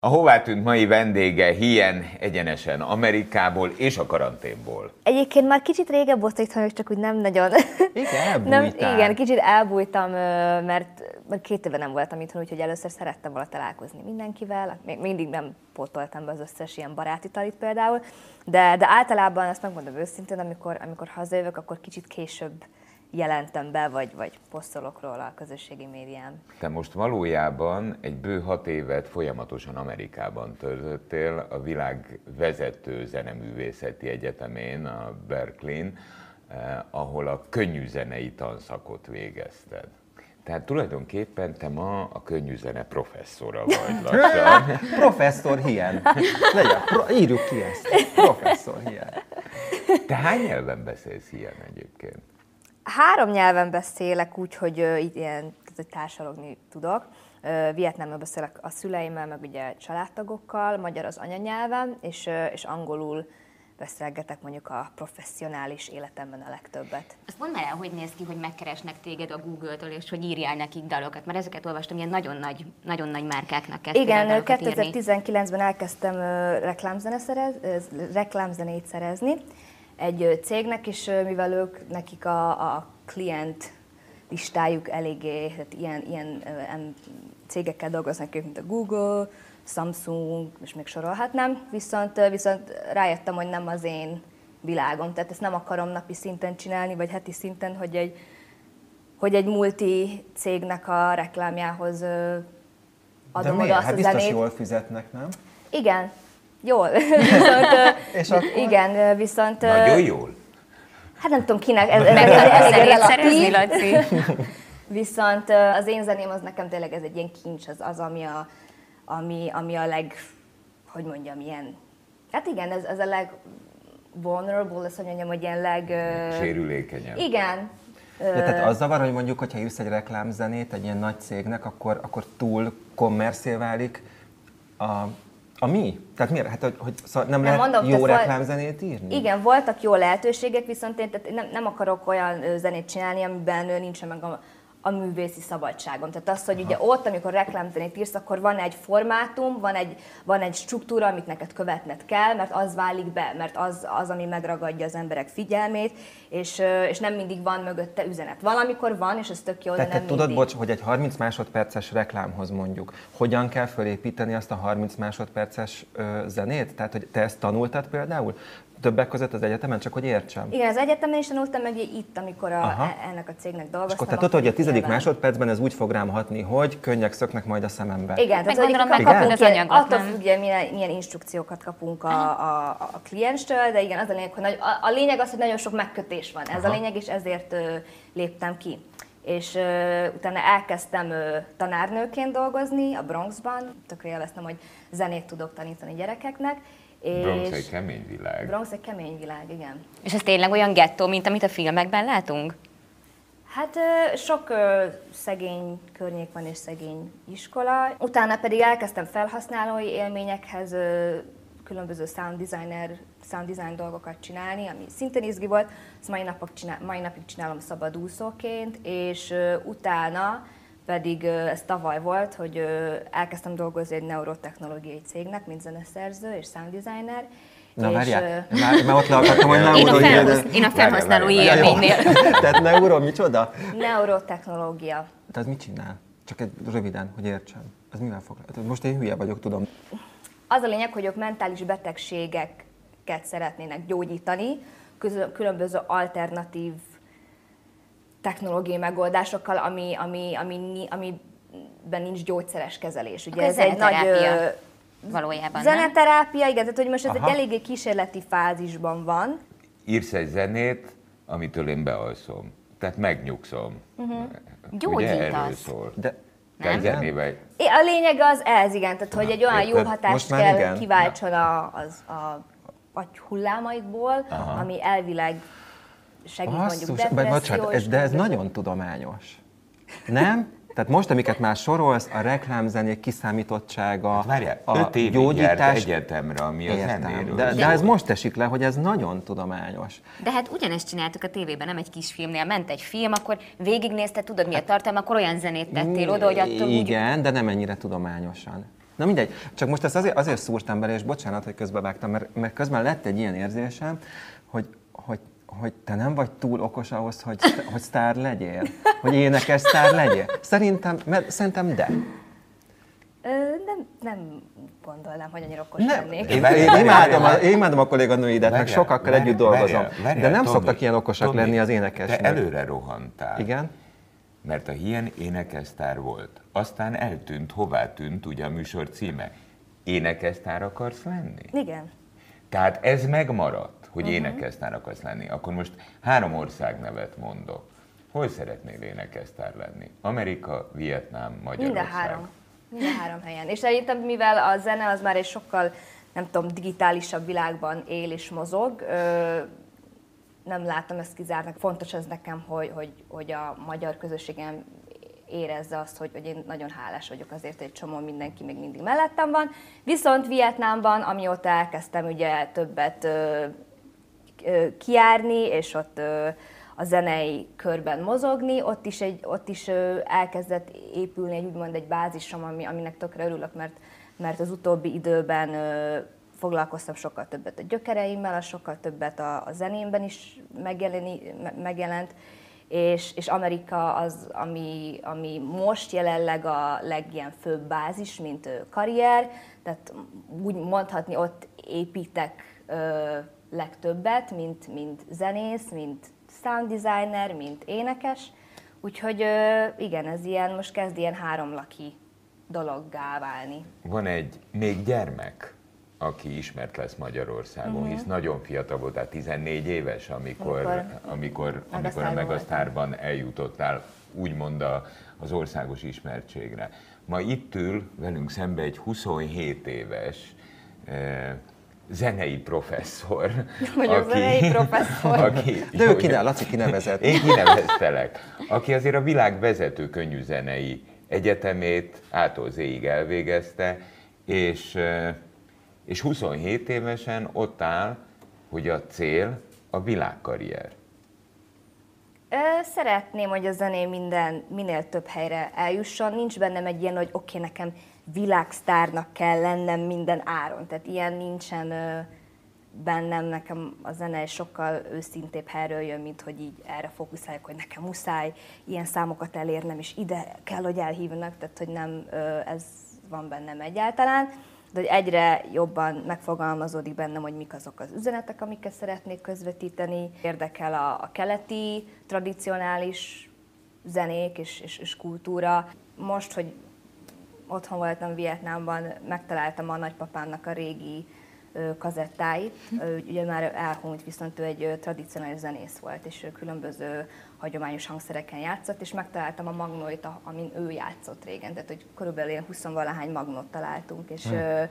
A hová tűnt mai vendége Hien egyenesen Amerikából és a karanténból. Egyébként már kicsit régebb volt itthon, csak úgy nem nagyon. Igen, nem, igen, kicsit elbújtam, mert két éve nem voltam itthon, úgyhogy először szerettem volna találkozni mindenkivel. Még mindig nem pótoltam be az összes ilyen baráti talit például, de, de általában azt megmondom őszintén, amikor, amikor hazajövök, akkor kicsit később jelentem be, vagy, vagy posztolok róla a közösségi médián. Te most valójában egy bő hat évet folyamatosan Amerikában töltöttél, a világ vezető zeneművészeti egyetemén, a Berkeley-n, eh, ahol a könnyű zenei tanszakot végezted. Tehát tulajdonképpen te ma a könnyű zene professzora vagy lassan. Professzor Hien. Legyen, pro, írjuk ki ezt. Professzor Hien. Te hány nyelven beszélsz ilyen egyébként? Három nyelven beszélek úgy, hogy ilyen tehát, hogy társalogni tudok. Vietnámban beszélek a szüleimmel, meg ugye családtagokkal, magyar az anyanyelvem, és, és angolul beszélgetek mondjuk a professzionális életemben a legtöbbet. Azt mondd már el, hogy néz ki, hogy megkeresnek téged a Google-től, és hogy írjál nekik dalokat, mert ezeket olvastam, ilyen nagyon nagy, nagyon nagy márkáknak kezdtél Igen, dalokat írni. 2019-ben elkezdtem reklámzene szerez, reklámzenét szerezni egy cégnek, és mivel ők, nekik a, a klient listájuk eléggé, hát ilyen, ilyen em, cégekkel dolgoznak ők, mint a Google, Samsung, és még sorolhatnám, viszont, viszont rájöttem, hogy nem az én világom, tehát ezt nem akarom napi szinten csinálni, vagy heti szinten, hogy egy, hogy egy multi cégnek a reklámjához De adom miért? oda azt Hát a biztos zenét. jól fizetnek, nem? Igen, jól. viszont, És akkor? Igen, viszont... Nagyon jól. Hát nem tudom kinek, ez, ez, Meg ez elég zenét szerezni. Laci? Viszont az én zeném az nekem tényleg ez egy ilyen kincs, az, az ami, a, ami, ami a leg, hogy mondjam, ilyen, hát igen, ez, ez a leg vulnerable, ez hogy mondjam, hogy ilyen leg... Sérülékenyebb. Igen. Ja, tehát az zavar, hogy mondjuk, hogyha írsz egy reklámzenét egy ilyen nagy cégnek, akkor, akkor túl kommerszél válik a, a mi? Tehát miért? Hát, hogy, hogy szóval nem, Nem, lehet mondom, jó reklámzenét írni? Igen, voltak jó lehetőségek, viszont én tehát nem, nem akarok olyan zenét csinálni, amiben nincsen meg a, a művészi szabadságom. Tehát az, hogy ugye ott, amikor reklámzenét írsz, akkor van egy formátum, van egy, van egy struktúra, amit neked követned kell, mert az válik be, mert az, az ami megragadja az emberek figyelmét, és, és nem mindig van mögötte üzenet. Valamikor van, és ez tök jó, de Tehát te nem tudod, mindig. bocs, hogy egy 30 másodperces reklámhoz mondjuk, hogyan kell fölépíteni azt a 30 másodperces ö, zenét? Tehát, hogy te ezt tanultad például? Többek között az egyetemen, csak hogy értsem. Igen, az egyetemen is tanultam, meg itt, amikor a, Aha. e- ennek a cégnek És dolgoztam. akkor te tudod, hogy a tizedik nyilván- másodpercben ez úgy fog rám hatni, hogy könnyek szöknek majd a szemembe. Igen, Meg tehát hogy kapunk az ilyen- anyagot, attól függ, milyen, milyen instrukciókat kapunk a, a, a klienstől, de igen, az a lényeg, hogy nagy, a, a lényeg az, hogy nagyon sok megkötés van. Ez Aha. a lényeg, és ezért ö, léptem ki. És ö, utána elkezdtem ö, tanárnőként dolgozni a Bronxban, tökre élveztem, hogy zenét tudok tanítani gyerekeknek. És Bronx egy kemény világ. Bronx egy kemény világ, igen. És ez tényleg olyan gettó, mint amit a filmekben látunk? Hát sok szegény környék van és szegény iskola. Utána pedig elkezdtem felhasználói élményekhez különböző sound designer, sound design dolgokat csinálni, ami szintén izgi volt. Ezt mai, napok csinál, mai napig csinálom szabadúszóként, és utána pedig ez tavaly volt, hogy elkezdtem dolgozni egy neurotechnológiai cégnek, mint zeneszerző és sound designer. Na és, várjál, ö, már, már ott leakadtam, hogy Én a, neuro, felhasz, én a felhasználói élménynél. Tehát neuro, micsoda? neurotechnológia. Az mit csinál? Csak egy röviden, hogy értsem. Az mivel foglalkozik? Most én hülye vagyok, tudom. Az a lényeg, hogy ők mentális betegségeket szeretnének gyógyítani, különböző alternatív technológiai megoldásokkal, ami, ami, ami, ni- amiben nincs gyógyszeres kezelés. Ugye Akkor zeneterápia ö, Valójában, nem? zeneterápia, igen, tehát hogy most ez Aha. egy eléggé kísérleti fázisban van. Írsz egy zenét, amitől én bealszom. Tehát megnyugszom. Uh-huh. Ugye Gyógyítasz. erről szól. De Nem? zenével A lényeg az ez, igen, tehát hogy egy olyan jó hatást Most kell igen? kiváltson a, az, a agy hullámaidból, Aha. ami elvileg segít mondjuk Basszus, vagy bocsánat, ez, de ez nagyon tudományos. Nem? Tehát most, amiket már sorolsz, a reklámzenék kiszámítottsága, Hát Várjál, a öt évig gyógyítás... egyetemre, ami a Értem, zenéről de, de ez most esik le, hogy ez nagyon tudományos. De hát ugyanezt csináltuk a tévében, nem egy kis filmnél. Ment egy film, akkor végignézted, tudod mi a tartalma, akkor olyan zenét tettél oda, hogy attól úgy... Igen, de nem ennyire tudományosan. Na mindegy, csak most ezt azért, azért szúrtam bele, és bocsánat, hogy közbevágtam, mert, mert közben lett egy ilyen érzésem, hogy, hogy, hogy te nem vagy túl okos ahhoz, hogy, hogy sztár legyél, hogy énekes sztár legyél. Szerintem, mert, szerintem de. Ö, nem, nem gondolnám, hogy annyira okos Nem, lennék. én, én, imádom, a, én imádom a kolléganőidet, meg sokakkal együtt dolgozom. várjál, várjál, de nem Tomi, szoktak ilyen okosak Tomi, lenni az énekesnek. Te előre rohantál. Igen? Mert a Hien énekesztár volt. Aztán eltűnt, hová tűnt ugye a műsor címe. Énekesztár akarsz lenni? Igen. Tehát ez megmaradt, hogy uh-huh. énekesztár akarsz lenni. Akkor most három ország nevet mondok. Hol szeretnél énekesztár lenni? Amerika, Vietnám, Magyarország. Mind a három. Mind a három helyen. És szerintem, mivel a zene az már egy sokkal, nem tudom, digitálisabb világban él és mozog, ö, nem látom ezt kizártnak. Fontos ez nekem, hogy, hogy, hogy a magyar közösségem érezze azt, hogy, hogy én nagyon hálás vagyok azért, hogy egy csomó mindenki még mindig mellettem van. Viszont Vietnámban, amióta elkezdtem ugye többet ö, ö, kiárni, és ott ö, a zenei körben mozogni, ott is, egy, ott is ö, elkezdett épülni egy úgymond egy bázisom, ami, aminek tökre örülök, mert, mert az utóbbi időben ö, foglalkoztam sokkal többet a gyökereimmel, a sokkal többet a, a zenémben is megjeleni, me- megjelent, és, és Amerika az, ami, ami most jelenleg a legilyen főbb bázis, mint karrier, tehát úgy mondhatni, ott építek ö, legtöbbet, mint, mint zenész, mint sound designer, mint énekes. Úgyhogy ö, igen, ez ilyen, most kezd ilyen háromlaki dologgá válni. Van egy még gyermek, aki ismert lesz Magyarországon, uh-huh. hisz nagyon fiatal volt, tehát 14 éves, amikor, Amikor amikor, amikor a Megasztárban eljutottál, úgymond a, az országos ismertségre. Ma itt ül velünk szembe egy 27 éves eh, zenei professzor. Vagyok zenei professzor. Aki, De ő kine, Laci kinevezett. Én kineveztelek, aki azért a világ vezető könnyűzenei egyetemét ától zéig elvégezte, és, eh, és 27 évesen ott áll, hogy a cél a világkarrier. Szeretném, hogy a zeném minden, minél több helyre eljusson. Nincs bennem egy ilyen, hogy oké, okay, nekem világsztárnak kell lennem minden áron. Tehát ilyen nincsen bennem, nekem a zene sokkal őszintébb helyről jön, mint hogy így erre fókuszáljak, hogy nekem muszáj ilyen számokat elérnem, és ide kell, hogy elhívnak, tehát hogy nem ez van bennem egyáltalán. De hogy egyre jobban megfogalmazódik bennem, hogy mik azok az üzenetek, amiket szeretnék közvetíteni. Érdekel a, a keleti, tradicionális zenék és, és, és kultúra. Most, hogy otthon voltam Vietnámban, megtaláltam a nagypapámnak a régi Ő ugye már elhunyt, viszont ő egy tradicionális zenész volt, és különböző hagyományos hangszereken játszott, és megtaláltam a magnóit, amin ő játszott régen. Tehát, hogy körülbelül ilyen 20-valahány magnót találtunk, és, ö,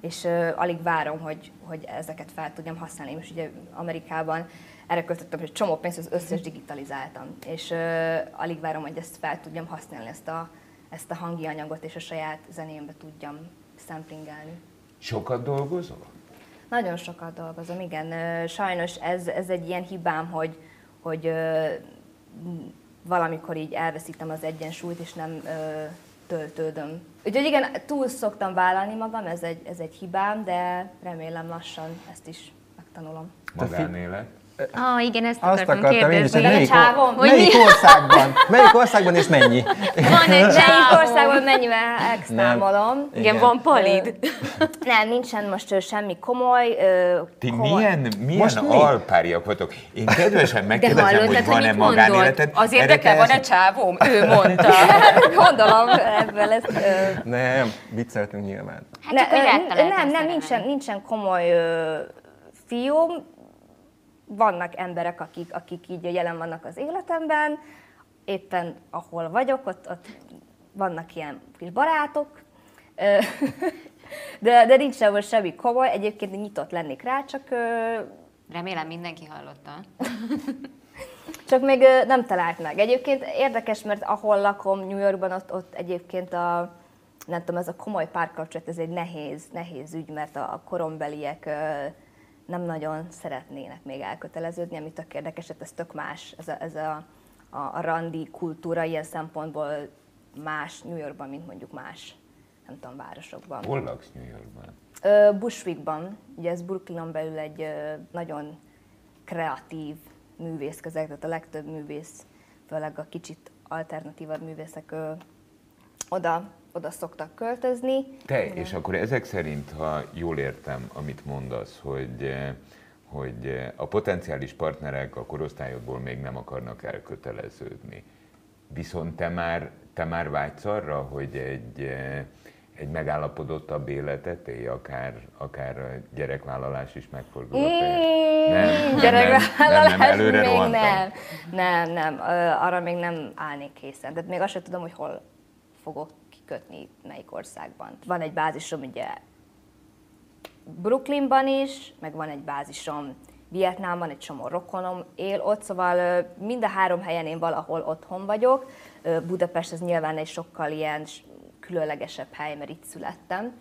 és alig várom, hogy, hogy ezeket fel tudjam használni. Most ugye Amerikában erre költöttem egy csomó pénzt, az összes digitalizáltam, és alig várom, hogy ezt fel tudjam használni, ezt a, ezt a hangi anyagot, és a saját zenémbe tudjam szemplingelni. Sokat dolgozol? Nagyon sokat dolgozom, igen. Sajnos ez, ez egy ilyen hibám, hogy, hogy valamikor így elveszítem az egyensúlyt, és nem töltődöm. Úgyhogy igen, túl szoktam vállalni magam, ez egy, ez egy hibám, de remélem lassan ezt is megtanulom. Magánélet? Ah, igen, ezt Azt akartam akartam én is, hogy melyik, csávom? or- melyik országban? Melyik országban és mennyi? Van egy Melyik országban mennyivel extrámolom? Igen. Igen, van palid. Nem, nincsen most semmi komoly. ö, Ti komoly. milyen, milyen Most mi? alpáriak vagytok? Én kedvesen De megkérdezem, hogy van-e magánéleted. Az érdekel, te van egy ezt- csávóm? Ő mondta. Gondolom ebből ezt. Ö, Nem, vicceltünk nyilván. Hát hogy ö, nem, nem, nincsen, nincsen komoly ö, fiúm. Vannak emberek, akik, akik így jelen vannak az életemben. Éppen ahol vagyok, ott, ott vannak ilyen kis barátok. De, de nincs sehol semmi komoly. Egyébként nyitott lennék rá, csak Remélem mindenki hallotta. Csak még nem talált meg. Egyébként érdekes, mert ahol lakom, New Yorkban, ott, ott egyébként a, nem tudom, ez a komoly párkapcsolat, ez egy nehéz, nehéz ügy, mert a, korombeliek nem nagyon szeretnének még elköteleződni, ami tök érdekes, hát ez tök más, ez a, ez a, a, a randi kultúra ilyen szempontból más New Yorkban, mint mondjuk más nem tudom, városokban. Hol laksz New Yorkban? Ö, Bushwickban, ugye ez Brooklynon belül egy ö, nagyon kreatív művészközeg, tehát a legtöbb művész, főleg a kicsit alternatívabb művészek ö, oda, oda szoktak költözni. Te, és akkor ezek szerint, ha jól értem, amit mondasz, hogy, eh, hogy eh, a potenciális partnerek a korosztályodból még nem akarnak elköteleződni. Viszont te már, te már vágysz arra, hogy egy, eh, egy megállapodottabb életet élj, akár, akár a gyerekvállalás is megfordul? Mm, Gyerekvállalás előre még rohantam. nem. Nem, nem, arra még nem állnék készen. Tehát még azt sem tudom, hogy hol fogok kikötni, melyik országban. Van egy bázisom ugye Brooklynban is, meg van egy bázisom Vietnámban, egy csomó rokonom él ott, szóval mind a három helyen én valahol otthon vagyok. Budapest az nyilván egy sokkal ilyen különlegesebb hely, mert itt születtem.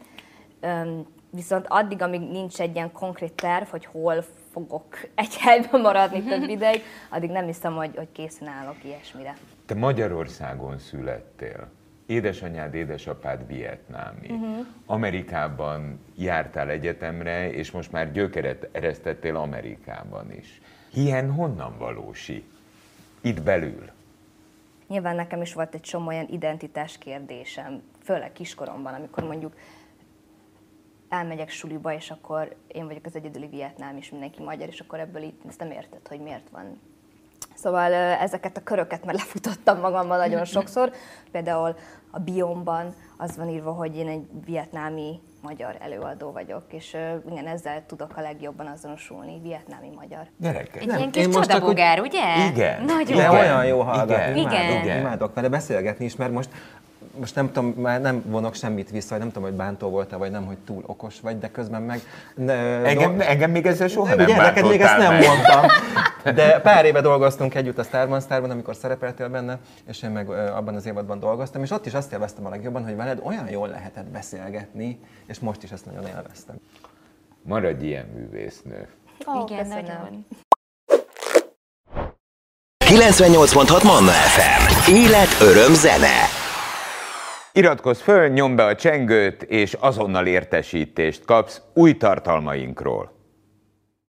Viszont addig, amíg nincs egy ilyen konkrét terv, hogy hol fogok egy helyben maradni több ideig, addig nem hiszem, hogy, hogy készen állok ilyesmire. Te Magyarországon születtél. Édesanyád, édesapád vietnámi. Uh-huh. Amerikában jártál egyetemre, és most már gyökeret eresztettél Amerikában is. Ilyen honnan valósi? Itt belül. Nyilván nekem is volt egy csomó olyan identitás kérdésem, főleg kiskoromban, amikor mondjuk elmegyek suliba, és akkor én vagyok az egyedüli vietnám, és mindenki magyar, és akkor ebből itt ezt nem érted, hogy miért van. Szóval ezeket a köröket már lefutottam magammal nagyon sokszor. Például a biomban az van írva, hogy én egy vietnámi magyar előadó vagyok, és igen, ezzel tudok a legjobban azonosulni, vietnámi magyar. Gyerekek. Egy Nem, ilyen én kis csodabogár, ugye? Igen. Nagyon. De Igen. olyan jó hallgatni, Igen. imádok, Igen. imádok vele beszélgetni is, mert most most nem tudom, már nem vonok semmit vissza, vagy nem tudom, hogy bántó voltál, vagy nem, hogy túl okos vagy, de közben meg... Ne, Engem, engem még ezzel soha nem Ugye, neked még ezt nem meg. mondtam. De pár éve dolgoztunk együtt a Starban Starban, amikor szerepeltél benne, és én meg abban az évadban dolgoztam, és ott is azt élveztem a legjobban, hogy veled olyan jól lehetett beszélgetni, és most is ezt nagyon élveztem. Maradj ilyen művésznő. Ó, Igen, köszönöm. nagyon. 98.6 Manna FM. Élet, öröm, zene. Iratkozz föl, nyomd be a csengőt, és azonnal értesítést kapsz új tartalmainkról.